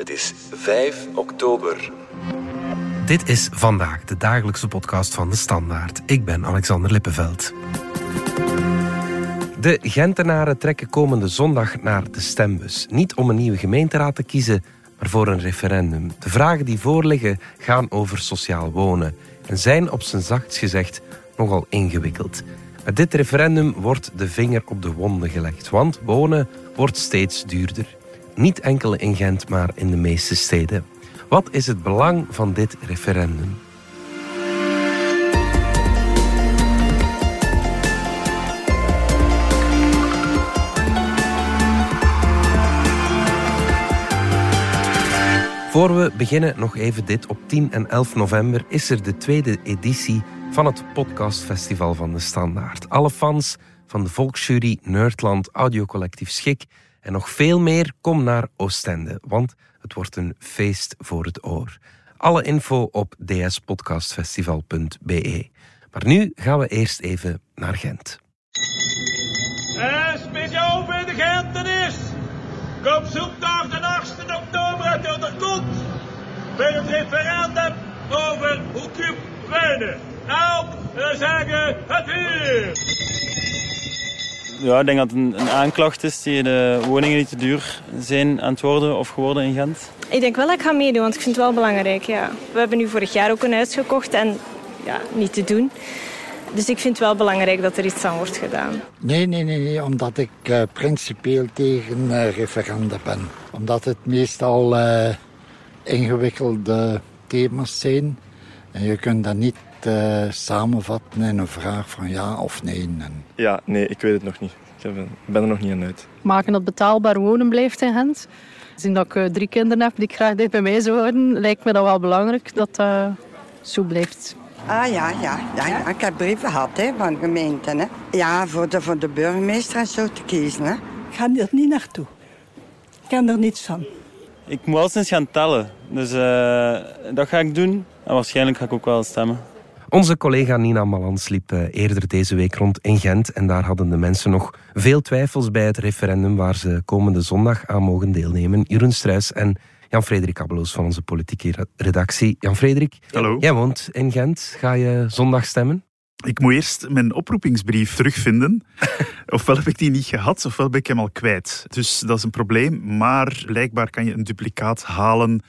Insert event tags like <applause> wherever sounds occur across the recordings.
Het is 5 oktober. Dit is vandaag de dagelijkse podcast van de Standaard. Ik ben Alexander Lippenveld. De Gentenaren trekken komende zondag naar de stembus. Niet om een nieuwe gemeenteraad te kiezen, maar voor een referendum. De vragen die voorliggen gaan over sociaal wonen en zijn op zijn zachtst gezegd nogal ingewikkeld. Met dit referendum wordt de vinger op de wonden gelegd, want wonen wordt steeds duurder. Niet enkel in Gent, maar in de meeste steden. Wat is het belang van dit referendum? Voor we beginnen nog even dit. Op 10 en 11 november is er de tweede editie van het podcastfestival van de Standaard. Alle fans van de Volksjury, Nerdland, Audiocollectief Schik en nog veel meer, kom naar Oostende, want het wordt een feest voor het oor. Alle info op dspodcastfestival.be. Maar nu gaan we eerst even naar Gent. En speciaal bij de Gentenis. Kom zondag de 8 oktober uit de kont. Bij het referendum over hoe wonen. Nou, we zeggen het hier. Ja, ik denk dat het een, een aanklacht is die de woningen niet te duur zijn aan het worden of geworden in Gent. Ik denk wel dat ik ga meedoen, want ik vind het wel belangrijk. Ja. We hebben nu vorig jaar ook een huis gekocht en ja, niet te doen. Dus ik vind het wel belangrijk dat er iets aan wordt gedaan. Nee, nee, nee, nee omdat ik uh, principieel tegen uh, referenda ben. Omdat het meestal uh, ingewikkelde thema's zijn. En je kunt dat niet samenvatten in een vraag van ja of nee. En... Ja, nee, ik weet het nog niet. Ik ben er nog niet aan uit. Maken dat betaalbaar wonen blijft in Gent. Zien dat ik drie kinderen heb die ik graag dicht bij mij zou houden, lijkt me dat wel belangrijk dat dat zo blijft. Ah ja, ja, ja, ja. ik heb brieven gehad hè, van gemeenten. Hè. Ja, voor de, voor de burgemeester en zo te kiezen. Hè. Ik ga er niet naartoe. Ik ken er niets van. Ik moet al eens gaan tellen. Dus uh, dat ga ik doen. En waarschijnlijk ga ik ook wel stemmen. Onze collega Nina Malans liep eerder deze week rond in Gent en daar hadden de mensen nog veel twijfels bij het referendum waar ze komende zondag aan mogen deelnemen. Jeroen Struis en Jan-Frederik Abeloos van onze politieke redactie. Jan-Frederik, Hallo. jij woont in Gent. Ga je zondag stemmen? Ik moet eerst mijn oproepingsbrief terugvinden. <laughs> ofwel heb ik die niet gehad, ofwel ben ik hem al kwijt. Dus dat is een probleem. Maar blijkbaar kan je een duplicaat halen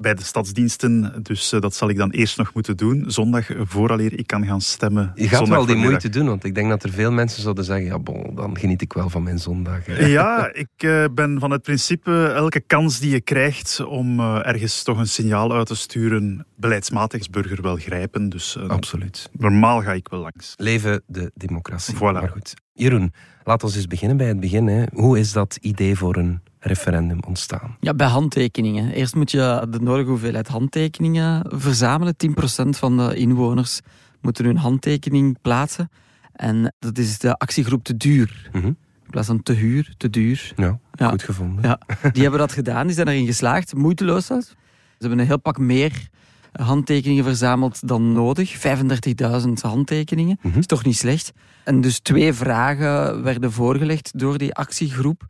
bij de stadsdiensten. Dus uh, dat zal ik dan eerst nog moeten doen. Zondag, vooraleer ik kan gaan stemmen. Je gaat wel die moeite doen, want ik denk dat er veel mensen zouden zeggen... ja, bon, dan geniet ik wel van mijn zondag. Hè. Ja, ik uh, ben van het principe... elke kans die je krijgt om uh, ergens toch een signaal uit te sturen... beleidsmatig is burger wel grijpen. Dus Absoluut. normaal ga ik wel langs. Leven de democratie. Voilà. Maar goed. Jeroen, laten we eens beginnen bij het begin. Hè. Hoe is dat idee voor een referendum ontstaan? Ja, bij handtekeningen. Eerst moet je de nodige hoeveelheid handtekeningen verzamelen. 10% van de inwoners moeten hun handtekening plaatsen. En dat is de actiegroep te duur. Mhm. In plaats van te huur, te duur. Ja, Ja. goed gevonden. Ja, <laughs> die hebben dat gedaan, die zijn erin geslaagd, moeiteloos. zelfs. Ze hebben een heel pak meer handtekeningen verzameld dan nodig. 35.000 handtekeningen. Mhm. is toch niet slecht. En dus twee vragen werden voorgelegd door die actiegroep.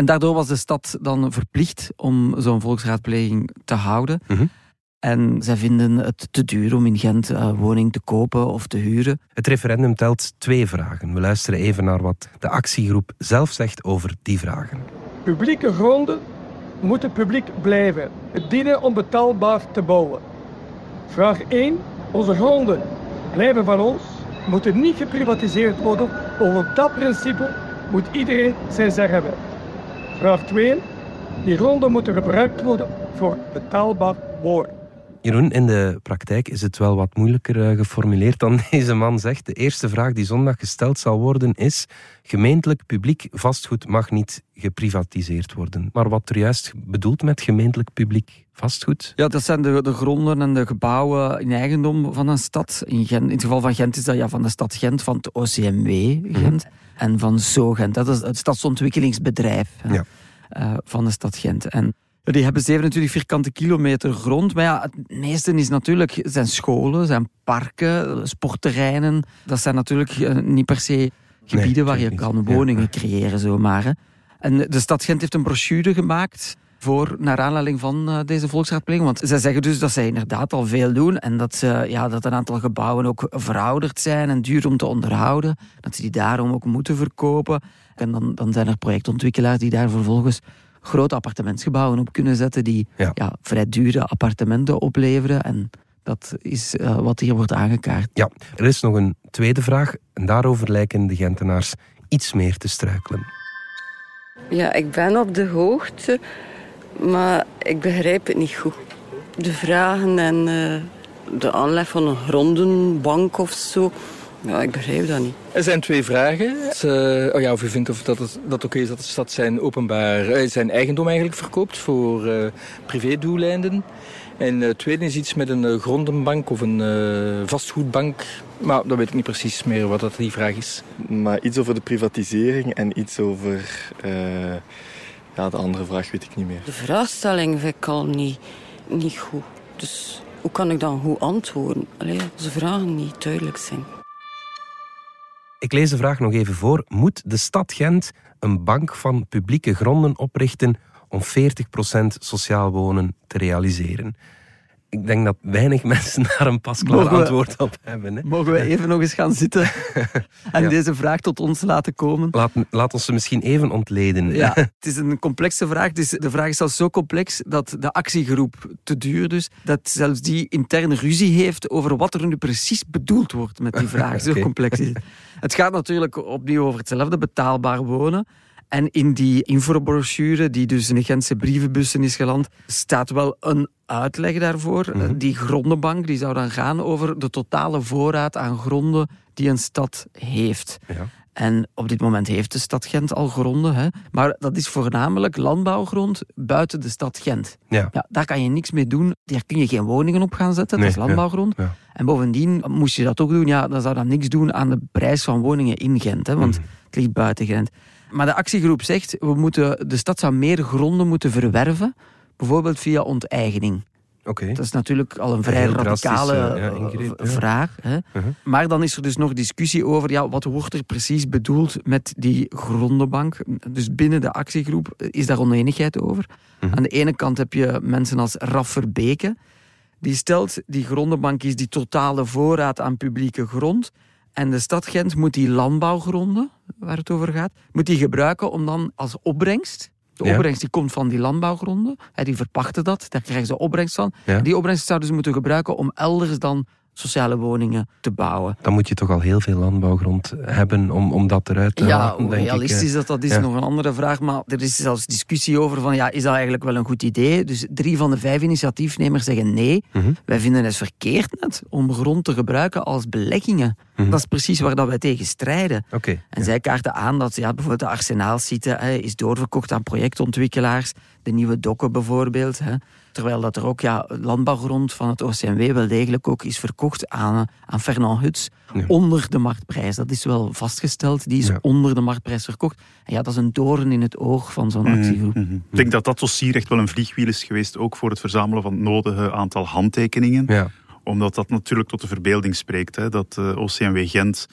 En daardoor was de stad dan verplicht om zo'n volksraadpleging te houden. Mhm. En zij vinden het te duur om in Gent een woning te kopen of te huren. Het referendum telt twee vragen. We luisteren even naar wat de actiegroep zelf zegt over die vragen. Publieke gronden moeten publiek blijven. Het dienen om betaalbaar te bouwen. Vraag 1. Onze gronden blijven van ons, moeten niet geprivatiseerd worden. Over dat principe moet iedereen zijn zeggen hebben. Vraag 2. Die gronden moeten gebruikt worden voor betaalbaar wonen. Jeroen, in de praktijk is het wel wat moeilijker eh, geformuleerd dan <laughs> deze man zegt. De eerste vraag die zondag gesteld zal worden is: gemeentelijk publiek vastgoed mag niet geprivatiseerd worden. Maar wat er juist bedoelt met gemeentelijk publiek vastgoed? Ja, dat zijn de, de gronden en de gebouwen in eigendom van een stad. In, Gent, in het geval van Gent is dat ja, van de stad Gent, van het OCMW Gent en van Zo Gent. Dat is het stadsontwikkelingsbedrijf Ja. eh, van de stad Gent. En die hebben 27 vierkante kilometer grond. Maar ja, het meeste is natuurlijk zijn scholen, zijn parken, sportterreinen. Dat zijn natuurlijk eh, niet per se gebieden waar je kan woningen ja. creëren zomaar. Hè. En de stad Gent heeft een brochure gemaakt voor, naar aanleiding van uh, deze volksraadpleging. Want zij zeggen dus dat zij inderdaad al veel doen en dat, ze, ja, dat een aantal gebouwen ook verouderd zijn en duur om te onderhouden. Dat ze die daarom ook moeten verkopen. En dan, dan zijn er projectontwikkelaars die daar vervolgens grote appartementsgebouwen op kunnen zetten die ja. vrij dure appartementen opleveren. En dat is uh, wat hier wordt aangekaart. Ja, er is nog een tweede vraag en daarover lijken de Gentenaars iets meer te struikelen. Ja, ik ben op de hoogte, maar ik begrijp het niet goed. De vragen en uh, de aanleg van een grondenbank of zo, ja, ik begrijp dat niet. Er zijn twee vragen. Uh, oh ja, of u vindt of dat het dat oké is dat de stad zijn, openbaar, uh, zijn eigendom eigenlijk verkoopt voor uh, privédoeleinden. En het tweede is iets met een grondenbank of een vastgoedbank. Maar dat weet ik niet precies meer wat dat die vraag is. Maar iets over de privatisering en iets over... ja, de andere vraag weet ik niet meer. De vraagstelling vind ik al niet, niet goed. Dus hoe kan ik dan goed antwoorden? Allee, als de vragen niet duidelijk zijn. Ik lees de vraag nog even voor. Moet de stad Gent een bank van publieke gronden oprichten om 40% sociaal wonen te realiseren? Ik denk dat weinig mensen <laughs> daar een pasklaar antwoord op hebben. Hè? Mogen we even nog eens gaan zitten <laughs> en deze vraag tot ons laten komen? Laat, laat ons ze misschien even ontleden. Ja, <laughs> het is een complexe vraag. is, de vraag is zelfs zo complex dat de actiegroep te duur dus, dat zelfs die interne ruzie heeft over wat er nu precies bedoeld wordt met die vraag. Zo complex is het. Het gaat natuurlijk opnieuw over hetzelfde, betaalbaar wonen. En in die infobrochure, die dus in de Gentse brievenbussen is geland, staat wel een uitleg daarvoor. Mhm. Die grondenbank die zou dan gaan over de totale voorraad aan gronden die een stad heeft. Ja. En op dit moment heeft de stad Gent al gronden. Hè? Maar dat is voornamelijk landbouwgrond buiten de stad Gent. Ja. ja. daar kan je niks mee doen. Daar kun je geen woningen op gaan zetten. dat is landbouwgrond. Ja. En bovendien, moest je dat ook doen, ja, dan zou dat niks doen aan de prijs van woningen in Gent. Hè? Want mhm. het ligt buiten Gent. Maar de actiegroep zegt, we moeten, de stad zou meer gronden moeten verwerven, bijvoorbeeld via onteigening. Okay. Dat is natuurlijk al een vrij radicale ja, vraag. Hè? Uh-huh. Maar dan is er dus nog discussie over ja, wat wordt er precies bedoeld met die grondenbank. Dus binnen de actiegroep is daar oneenigheid over. Uh-huh. Aan de ene kant heb je mensen als Raffer Beke. Die stelt, die grondenbank is die totale voorraad aan publieke grond. En de stad Gent moet die landbouwgronden, waar het over gaat, moet die gebruiken om dan als opbrengst de opbrengst die komt van die landbouwgronden. Die verpachten dat, daar krijgen ze opbrengst van. Die opbrengst zouden ze moeten gebruiken om elders dan sociale woningen te bouwen. Dan moet je toch al heel veel landbouwgrond hebben om, om dat eruit te ja, halen. Ja, realistisch dat, dat is nog een andere vraag. Maar er is zelfs discussie over van, ja, is dat eigenlijk wel een goed idee? Dus drie van de vijf initiatiefnemers zeggen nee. Mhm. Wij vinden het verkeerd net om grond te gebruiken als beleggingen. Mhm. Dat is precies waar dat wij tegen strijden. Okay, en zij kaarten aan dat ja, bijvoorbeeld de arsenaalsite is doorverkocht aan projectontwikkelaars. De nieuwe dokken bijvoorbeeld. Hè. Terwijl dat er ook ja, landbouwgrond van het OCMW wel degelijk ook is verkocht aan, aan Fernand Huts onder de marktprijs. Dat is wel vastgesteld, die is onder de marktprijs verkocht. En ja, dat is een doorn in het oog van zo'n mhm, actiegroep. Mhm. Ik denk dat dat dossier echt wel een vliegwiel is geweest, ook voor het verzamelen van het nodige aantal handtekeningen. Ja. Omdat dat natuurlijk tot de verbeelding spreekt, hè, dat uh, eh, OCMW Gent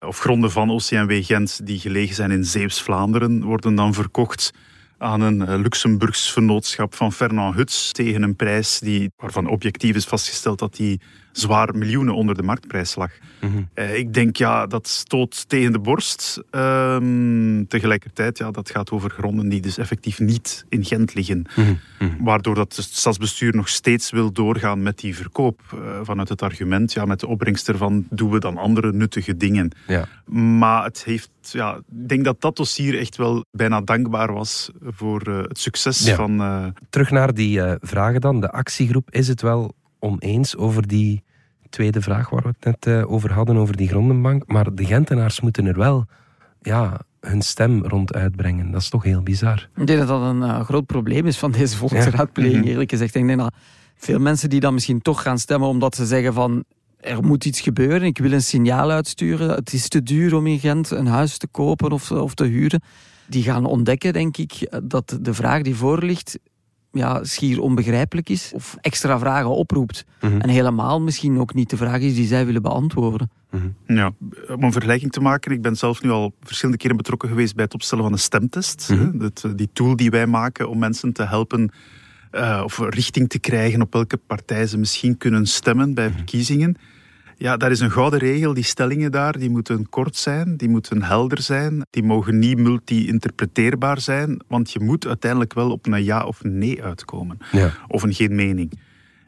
of gronden van OCMW Gent die gelegen zijn in Zeeuws-Vlaanderen worden dan verkocht aan een eh, Luxemburgs vernootschap van Fernand Huts tegen een prijs die, waarvan objectief is vastgesteld dat die zwaar miljoenen onder de marktprijs lag. Mhm. Eh, ik denk, ja, dat stoot tegen de borst. Ehm, tegelijkertijd, ja, dat gaat over gronden die dus effectief niet in Gent liggen. Mhm. Mhm. Waardoor dat het stadsbestuur nog steeds wil doorgaan met die verkoop. Uh, vanuit het argument, ja, met de opbrengst ervan doen we dan andere nuttige dingen. Ja. Maar het heeft, ja, ik denk dat dat dossier echt wel bijna dankbaar was voor uh, het succes van... Terug naar die vragen dan. De actiegroep, is het wel oneens over die tweede vraag waar we het net eh, over hadden, over die grondenbank. Maar de Gentenaars moeten er wel ja, hun stem rond uitbrengen. Dat is toch heel bizar. Ik denk dat dat een uh, groot probleem is van deze volksraadpleging, mhm. eerlijk gezegd. Ik denk dat veel mensen die dan misschien toch gaan stemmen omdat ze zeggen van er moet iets gebeuren, ik wil een signaal uitsturen, het is te duur om in Gent een huis te kopen of, of te huren. Die gaan ontdekken, denk ik, dat de vraag die voor ligt ja, schier onbegrijpelijk is of extra vragen oproept. Mhm. En helemaal misschien ook niet de vraag is die zij willen beantwoorden. Ja, om een vergelijking te maken, ik ben zelf nu al verschillende keren betrokken geweest bij het opstellen van een stemtest. Mhm. hè. Dat, eh, die tool die wij maken om mensen te helpen eh, of richting te krijgen op welke partij ze misschien kunnen stemmen bij verkiezingen. Ja, daar is een gouden regel. Die stellingen daar, die moeten kort zijn, die moeten helder zijn, die mogen niet multi-interpreteerbaar zijn, want je moet uiteindelijk wel op een ja of nee uitkomen. Ja. Of een geen mening.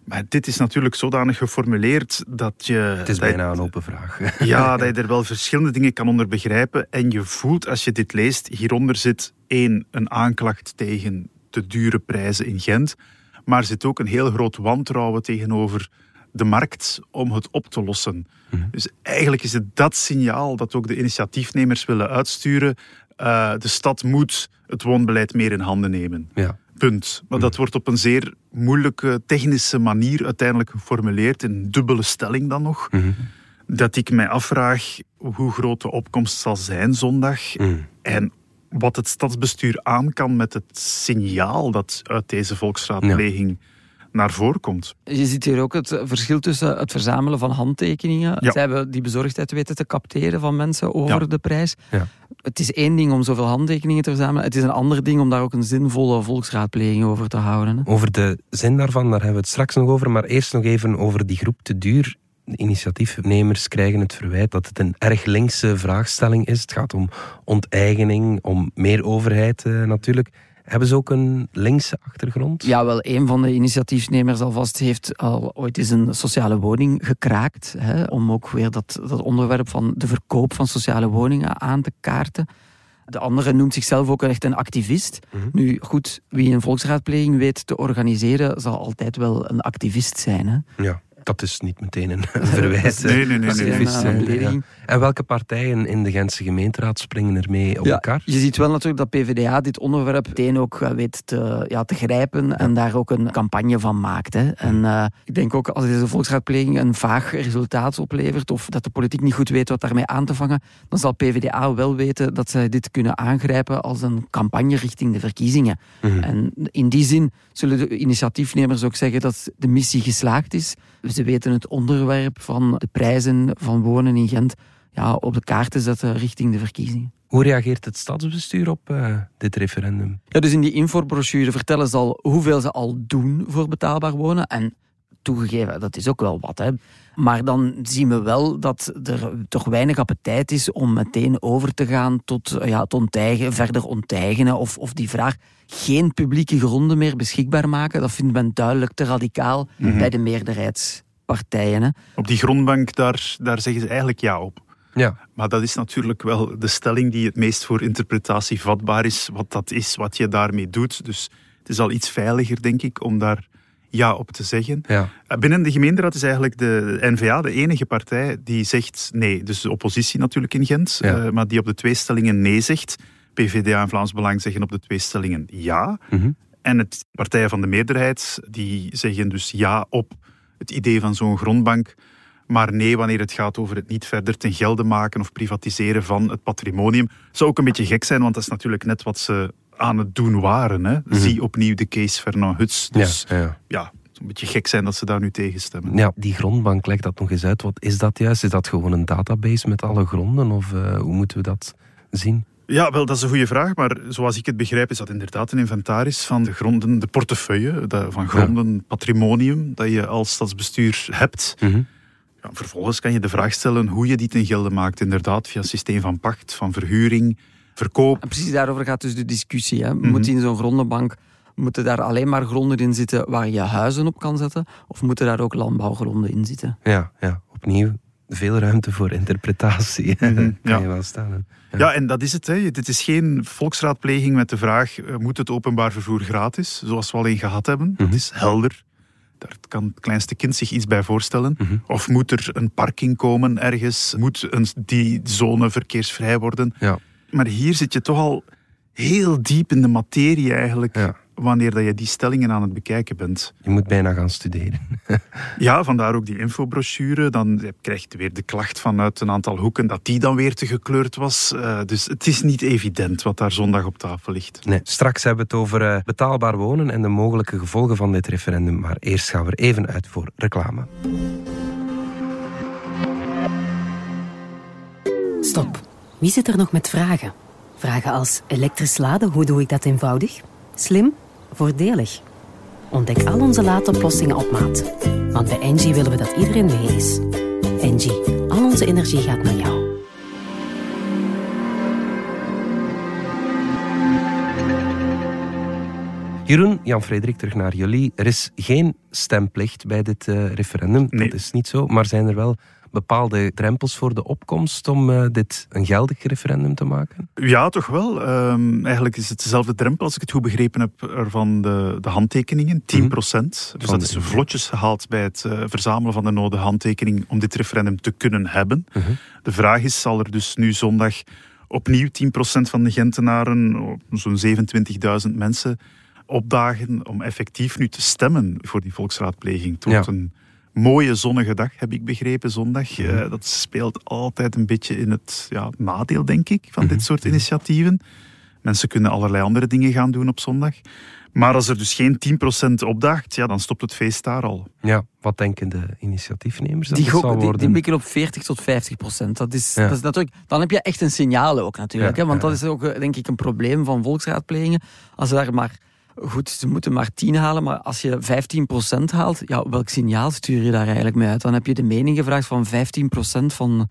Maar dit is natuurlijk zodanig geformuleerd dat je... Het is je- bijna een open vraag. <laughs> ja, dat je er wel verschillende dingen kan onder begrijpen. En je voelt als je dit leest, hieronder zit één, een aanklacht tegen de dure prijzen in Gent. Maar zit ook een heel groot wantrouwen tegenover de markt om het op te lossen. Dus eigenlijk is het dat signaal dat ook de initiatiefnemers willen uitsturen. Eh, de stad moet het woonbeleid meer in handen nemen. Ja. Punt. Maar dat wordt op een zeer moeilijke technische manier uiteindelijk geformuleerd, in dubbele stelling dan nog. Dat ik mij afvraag hoe groot de opkomst zal zijn zondag en wat het stadsbestuur aan kan met het signaal dat uit deze volksraadpleging naar voren komt. Je ziet hier ook het verschil tussen het verzamelen van handtekeningen. Ja. Zij hebben die bezorgdheid weten te capteren van mensen over Ja. de prijs. Ja. Het is één ding om zoveel handtekeningen te verzamelen. Het is een ander ding om daar ook een zinvolle volksraadpleging over te houden. hè. Over de zin daarvan, daar hebben we het straks nog over. Maar eerst nog even over die groep te duur. De initiatiefnemers krijgen het verwijt dat het een erg linkse vraagstelling is. Het gaat om onteigening, om meer overheid eh, natuurlijk. Hebben ze ook een linkse achtergrond? Ja, wel, een van de initiatiefnemers alvast heeft al ooit eens een sociale woning gekraakt. Hè, om ook weer dat, dat onderwerp van de verkoop van sociale woningen aan te kaarten. De andere noemt zichzelf ook echt een activist. Nu, goed, wie een volksraadpleging weet te organiseren, zal altijd wel een activist zijn. Hè. Ja, dat is niet meteen een verwijt. <laughs> Nee, nee, nee, nee. Ja. En welke partijen in de Gentse gemeenteraad springen ermee op Ja, elkaar? Je ziet wel natuurlijk dat PvdA dit onderwerp meteen ook eh, weet te, ja, te grijpen en daar ook een campagne van maakt. Hè. En eh, ik denk ook als deze volksraadpleging een vaag resultaat oplevert of dat de politiek niet goed weet wat daarmee aan te vangen, dan zal PvdA wel weten dat zij dit kunnen aangrijpen als een campagne richting de verkiezingen. En in die zin zullen de initiatiefnemers ook zeggen dat de missie geslaagd is. Ze weten het onderwerp van de prijzen van wonen in Gent ja, op de kaart te zetten richting de verkiezingen. Hoe reageert het stadsbestuur op eh, dit referendum? Ja, dus in die infobrochure vertellen ze al hoeveel ze al doen voor betaalbaar wonen. En toegegeven, dat is ook wel wat. Hè. Maar dan zien we wel dat er toch weinig appetijt is om meteen over te gaan tot ja, het onteigen, verder onteigenen. Of, of die vraag geen publieke gronden meer beschikbaar maken. Dat vindt men duidelijk te radicaal Mhm. bij de meerderheidspartijen. Hè. Op die grondbank, daar, daar zeggen ze eigenlijk ja op. Ja. Maar dat is natuurlijk wel de stelling die het meest voor interpretatie vatbaar is. Wat dat is, wat je daarmee doet. Dus het is al iets veiliger, denk ik, om daar ja op te zeggen. Ja. Uh, Binnen de gemeenteraad is eigenlijk de N-VA de enige partij die zegt nee. Dus de oppositie natuurlijk in Gent, Ja. uh, maar die op de twee stellingen nee zegt. PVDA en Vlaams Belang zeggen op de twee stellingen ja. Mhm. En het partijen van de meerderheid die zeggen dus ja op het idee van zo'n grondbank. Maar nee wanneer het gaat over het niet verder ten gelde maken of privatiseren van het patrimonium. Zou ook een beetje gek zijn, want dat is natuurlijk net wat ze aan het doen waren. Hè? Zie opnieuw de case Fernand Huts. Dus Mhm. Ja, ja. ja, een beetje gek zijn dat ze daar nu tegen stemmen. Ja, die grondbank, leg dat nog eens uit. Wat is dat juist? Is dat gewoon een database met alle gronden? Of eh, hoe moeten we dat zien? Ja, wel, dat is een goede vraag. Maar zoals ik het begrijp, is dat inderdaad een inventaris van de gronden, de portefeuille van gronden, patrimonium, dat je als stadsbestuur hebt. Mhm. Ja, vervolgens kan je de vraag stellen hoe je die ten gelde maakt. Inderdaad, via een systeem van pacht, van verhuring, verkoop. En precies daarover gaat dus de discussie. Hè. Mhm. Moet in zo'n grondenbank moeten daar alleen maar gronden in zitten waar je huizen op kan zetten? Of moeten daar ook landbouwgronden in zitten? Ja, ja, opnieuw veel ruimte voor interpretatie. Mhm, <laughs> kan ja. je wel stellen. Ja. en dat is het. Hè. Dit is geen volksraadpleging met de vraag: eh, moet het openbaar vervoer gratis, zoals we al een gehad hebben? Het is helder. Daar kan het kleinste kind zich iets bij voorstellen. Of moet er een parking komen ergens? Moet een, die zone verkeersvrij worden? Ja. Maar hier zit je toch al heel diep in de materie eigenlijk wanneer dat je die stellingen aan het bekijken bent. Je moet bijna gaan studeren. <laughs> ja, vandaar ook die infobrochure. Dan krijg je weer de klacht vanuit een aantal hoeken dat die dan weer te gekleurd was. Uh, dus het is niet evident wat daar zondag op tafel ligt. Nee, straks hebben we het over uh, betaalbaar wonen en de mogelijke gevolgen van dit referendum. Maar eerst gaan we er even uit voor reclame. Stop. Wie zit er nog met vragen? Vragen als elektrisch laden, hoe doe ik dat eenvoudig? Slim? Voordelig? Ontdek al onze laadoplossingen op maat. Want bij Engie willen we dat iedereen mee is. Engie, al onze energie gaat naar jou. Jeroen, Jan-Frederik, terug naar jullie. Er is geen stemplicht bij dit uh, referendum. Nee. Dat is niet zo. Maar zijn er wel bepaalde drempels voor de opkomst om uh, dit een geldig referendum te maken? Ja, toch wel. Um, eigenlijk is het dezelfde drempel, als ik het goed begrepen heb, van de, de handtekeningen. 10 procent. Dus dat is vlotjes gehaald bij het uh, verzamelen van de nodige handtekening om dit referendum te kunnen hebben. De vraag is, zal er dus nu zondag opnieuw 10% van de Gentenaren, zo'n 27.000 mensen, opdagen om effectief nu te stemmen voor die volksraadpleging. Ja. een mooie zonnige dag, heb ik begrepen, zondag. Eh, dat speelt altijd een beetje in het ja, nadeel, denk ik, van dit soort initiatieven. Mensen kunnen allerlei andere dingen gaan doen op zondag. Maar als er dus geen 10% opdaagt, ja, dan stopt het feest daar al. Ja, wat denken de initiatiefnemers dat Die, het gok- zal die, worden? die mikken op 40 tot 50 procent. Dat is, Ja. dat is natuurlijk, dan heb je echt een signaal ook natuurlijk. Ja, hè? Want ja, dat is ook eh, denk ik een probleem van volksraadplegingen. Als ze daar maar... Goed, ze moeten maar 10 halen, maar als je 15 procent haalt, ja, welk signaal stuur je daar eigenlijk mee uit? Dan heb je de mening gevraagd van 15 procent van,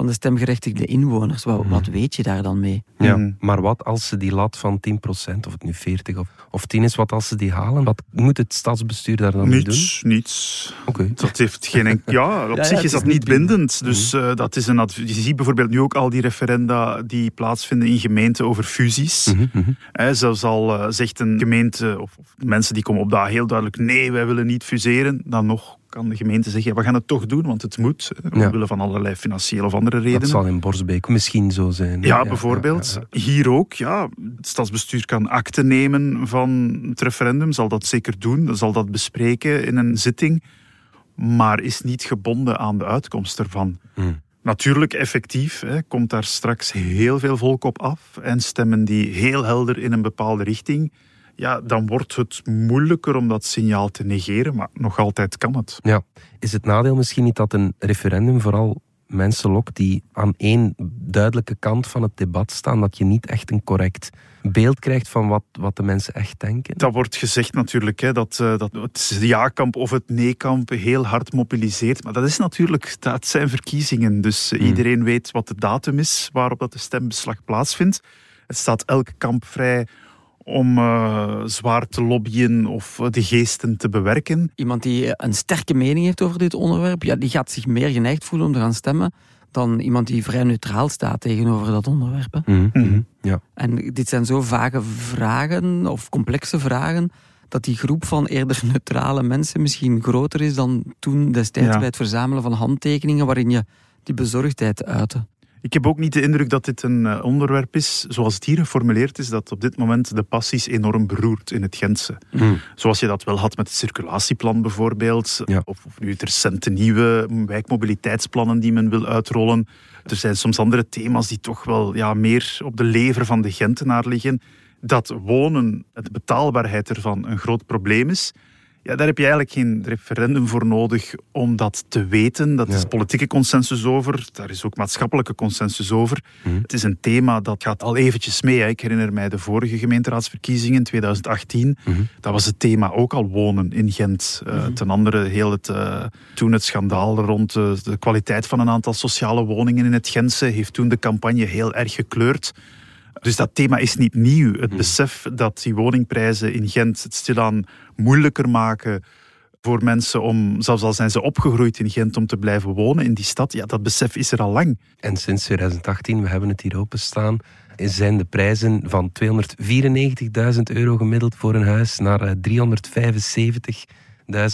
van de stemgerechtigde inwoners. Wat, wat weet je daar dan mee? Ja, Mhm. maar wat als ze die lat van 10%, of het nu 40 of, of 10 is, wat als ze die halen? Wat moet het stadsbestuur daar dan mee doen? Niets, niets. Oké. Dat heeft geen <laughs> Ja, op ja, zich is dat niet niet bindend. Dus eh, dat is een Je ziet bijvoorbeeld nu ook al die referenda die plaatsvinden in gemeenten over fusies. Mhm, mhm. Hè, zelfs al eh, zegt een gemeente, of, of mensen die komen op daar heel duidelijk, nee, wij willen niet fuseren, dan nog kan de gemeente zeggen, ja, we gaan het toch doen, want het moet. eh, Ja. Omwille van allerlei financiële of andere redenen. Dat zal in Borsbeek misschien zo zijn. Ja, bijvoorbeeld. ja. Hier ook, ja. Het stadsbestuur kan akte nemen van het referendum, zal dat zeker doen, zal dat bespreken in een zitting, maar is niet gebonden aan de uitkomst ervan. Hmm. Natuurlijk, effectief, hè, komt daar straks heel veel volk op af en stemmen die heel helder in een bepaalde richting. Ja, dan wordt het moeilijker om dat signaal te negeren, maar nog altijd kan het. Ja. Is het nadeel misschien niet dat een referendum vooral mensen lokt die aan één duidelijke kant van het debat staan, dat je niet echt een correct beeld krijgt van wat, wat de mensen echt denken? Dat wordt gezegd natuurlijk, hè, dat, eh, dat het ja-kamp of het nee-kamp heel hard mobiliseert. Maar dat is natuurlijk, dat zijn verkiezingen. Dus eh, iedereen weet wat de datum is waarop dat de stembeslag plaatsvindt. Het staat elk kamp vrij om eh, zwaar te lobbyen of eh, de geesten te bewerken. Iemand die een sterke mening heeft over dit onderwerp, ja, die gaat zich meer geneigd voelen om te gaan stemmen dan iemand die vrij neutraal staat tegenover dat onderwerp. hè. Mhm, mhm. Ja. En dit zijn zo vage vragen of complexe vragen dat die groep van eerder <laughs> neutrale mensen misschien groter is dan toen destijds Ja. bij het verzamelen van handtekeningen waarin je die bezorgdheid uitte. Ik heb ook niet de indruk dat dit een eh, onderwerp is, zoals het hier geformuleerd is, dat op dit moment de passies enorm beroert in het Gentse. Mhm. Zoals je dat wel had met het circulatieplan bijvoorbeeld, Ja. of, of nu het recente nieuwe wijkmobiliteitsplannen die men wil uitrollen. Er zijn soms andere thema's die toch wel ja, meer op de lever van de Gentenaar liggen. Dat wonen, de betaalbaarheid ervan, een groot probleem is. Ja, daar heb je eigenlijk geen referendum voor nodig om dat te weten. Dat is politieke consensus over, daar is ook maatschappelijke consensus over. Mhm. Het is een thema dat gaat al eventjes mee. Hè. Ik herinner mij de vorige gemeenteraadsverkiezingen in 2018. Mhm. Dat was het thema ook al wonen in Gent. Eh, Ten andere heel het, eh, toen het schandaal rond de, de kwaliteit van een aantal sociale woningen in het Gentse heeft toen de campagne heel erg gekleurd. Dus dat thema is niet nieuw. Het besef dat die woningprijzen in Gent het stilaan moeilijker maken voor mensen om, zelfs al zijn ze opgegroeid in Gent, om te blijven wonen in die stad, ja, dat besef is er al lang. En sinds 2018, we hebben het hier openstaan, zijn de prijzen van 294.000 euro gemiddeld voor een huis naar eh,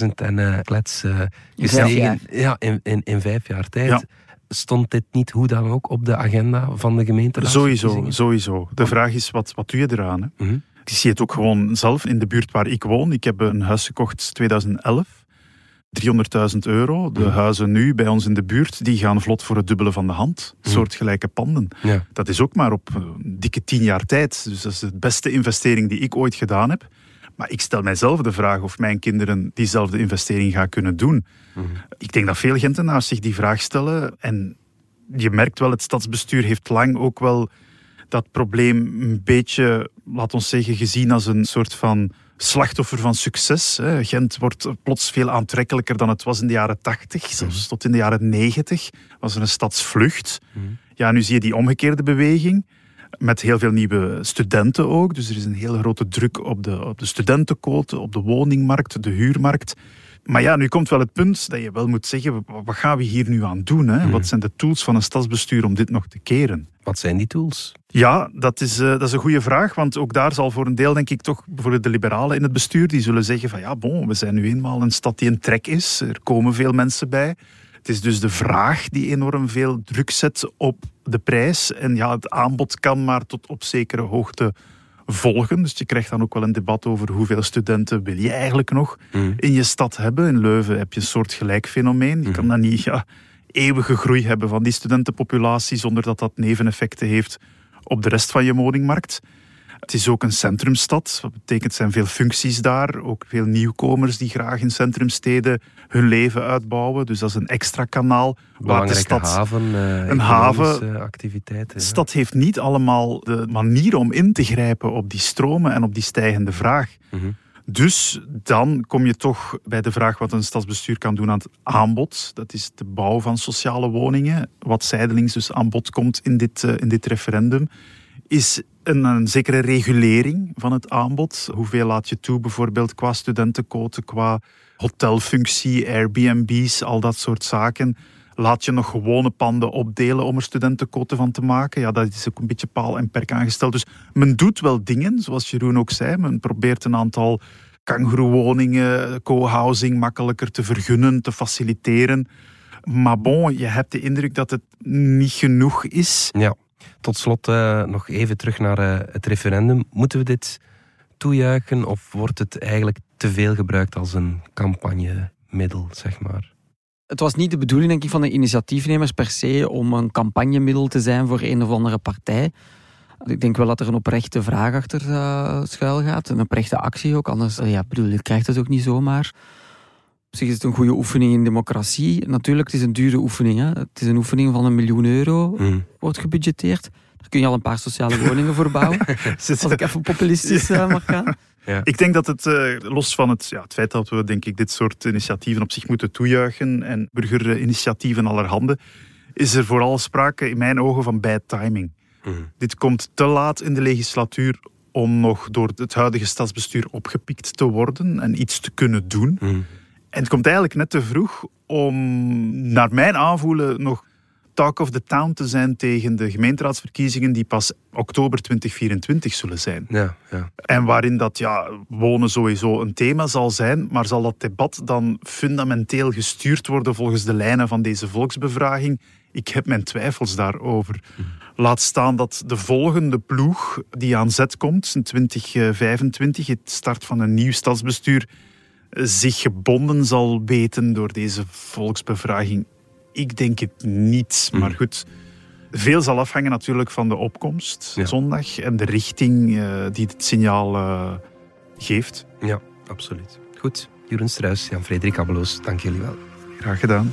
375.000 en eh klets eh, In vijf gestegen. jaar. Ja, in, in, in vijf jaar tijd. Ja. Stond dit niet hoe dan ook op de agenda van de gemeente? Sowieso, sowieso. De vraag is, wat, wat doe je eraan? Hè? Mhm. Ik zie het ook gewoon zelf in de buurt waar ik woon. Ik heb een huis gekocht 2011. 300.000 euro. De huizen nu bij ons in de buurt, die gaan vlot voor het dubbele van de hand. Soortgelijke panden. Ja. Dat is ook maar op een dikke tien jaar tijd. Dus dat is de beste investering die ik ooit gedaan heb. Maar ik stel mijzelf de vraag of mijn kinderen diezelfde investering gaan kunnen doen. Ik denk dat veel Gentenaars zich die vraag stellen. En je merkt wel, het stadsbestuur heeft lang ook wel dat probleem een beetje, laat ons zeggen, gezien als een soort van slachtoffer van succes. hè. Gent wordt plots veel aantrekkelijker dan het was in de jaren 80, zelfs tot in de jaren 90 was er een stadsvlucht. Ja, nu zie je die omgekeerde beweging. Met heel veel nieuwe studenten ook. Dus er is een hele grote druk op de, op de studentenquote, op de woningmarkt, de huurmarkt. Maar ja, nu komt wel het punt dat je wel moet zeggen, wat gaan we hier nu aan doen? Hè? Wat zijn de tools van een stadsbestuur om dit nog te keren? Wat zijn die tools? Ja, dat is, eh, dat is een goede vraag. Want ook daar zal voor een deel, denk ik, toch bijvoorbeeld de liberalen in het bestuur, die zullen zeggen van ja, bon, we zijn nu eenmaal een stad die een trek is. Er komen veel mensen bij. Het is dus de vraag die enorm veel druk zet op de prijs. En ja, het aanbod kan maar tot op zekere hoogte volgen. Dus je krijgt dan ook wel een debat over hoeveel studenten wil je eigenlijk nog in je stad hebben. In Leuven heb je een soort gelijk fenomeen. Je kan dan niet ja, eeuwige groei hebben van die studentenpopulatie zonder dat dat neveneffecten heeft op de rest van je woningmarkt. Het is ook een centrumstad. Dat betekent, er zijn veel functies daar. Ook veel nieuwkomers die graag in centrumsteden hun leven uitbouwen. Dus dat is een extra kanaal. Waar de stad, haven, eh, een haven. economische activiteiten. De stad heeft niet allemaal de manier om in te grijpen op die stromen en op die stijgende vraag. Dus dan kom je toch bij de vraag wat een stadsbestuur kan doen aan het aanbod. Dat is de bouw van sociale woningen. Wat zijdelings dus aan bod komt in dit, eh, in dit referendum. Is een, een zekere regulering van het aanbod. Hoeveel laat je toe bijvoorbeeld qua studentenquote, qua hotelfunctie, Airbnb's, al dat soort zaken. Laat je nog gewone panden opdelen om er studentenquote van te maken? Ja, dat is ook een beetje paal en perk aangesteld. Dus men doet wel dingen, zoals Jeroen ook zei. Men probeert een aantal kangoeroewoningen, co-housing makkelijker te vergunnen, te faciliteren. Maar bon, je hebt de indruk dat het niet genoeg is. Ja. Tot slot eh, nog even terug naar eh, het referendum. Moeten we dit toejuichen of wordt het eigenlijk te veel gebruikt als een campagnemiddel, zeg maar? Het was niet de bedoeling, denk ik, van de initiatiefnemers per se om een campagnemiddel te zijn voor een of andere partij. Ik denk wel dat er een oprechte vraag achter uh, schuil gaat. Een oprechte actie ook. Anders ja, bedoel, je krijgt het ook niet zomaar. Op zich is het een goede oefening in democratie. Natuurlijk, het is een dure oefening. Hè. Het is een oefening van een miljoen euro, Mm. wordt gebudgeteerd. Daar kun je al een paar sociale woningen voor bouwen. <laughs> Als ik even populistisch uh, mag gaan. Ja. Ik denk dat het, uh, los van het, ja, het feit dat we denk ik, dit soort initiatieven op zich moeten toejuichen en burgerinitiatieven allerhande, is er vooral sprake in mijn ogen van bad timing. Mm. Dit komt te laat in de legislatuur om nog door het huidige stadsbestuur opgepikt te worden en iets te kunnen doen. Mm. En het komt eigenlijk net te vroeg om, naar mijn aanvoelen, nog talk of the town te zijn tegen de gemeenteraadsverkiezingen die pas oktober 2024 zullen zijn. Ja, ja. En waarin dat ja, wonen sowieso een thema zal zijn, maar zal dat debat dan fundamenteel gestuurd worden volgens de lijnen van deze volksbevraging? Ik heb mijn twijfels daarover. Laat staan dat de volgende ploeg die aan zet komt in 2025, het start van een nieuw stadsbestuur, zich gebonden zal weten door deze volksbevraging. Ik denk het niet, maar goed. Veel zal afhangen natuurlijk van de opkomst zondag en de richting uh, die het signaal uh, geeft. Ja, absoluut. Goed, Jeroen Struis, Jan-Frederik Abeloos, dank jullie wel. Graag gedaan.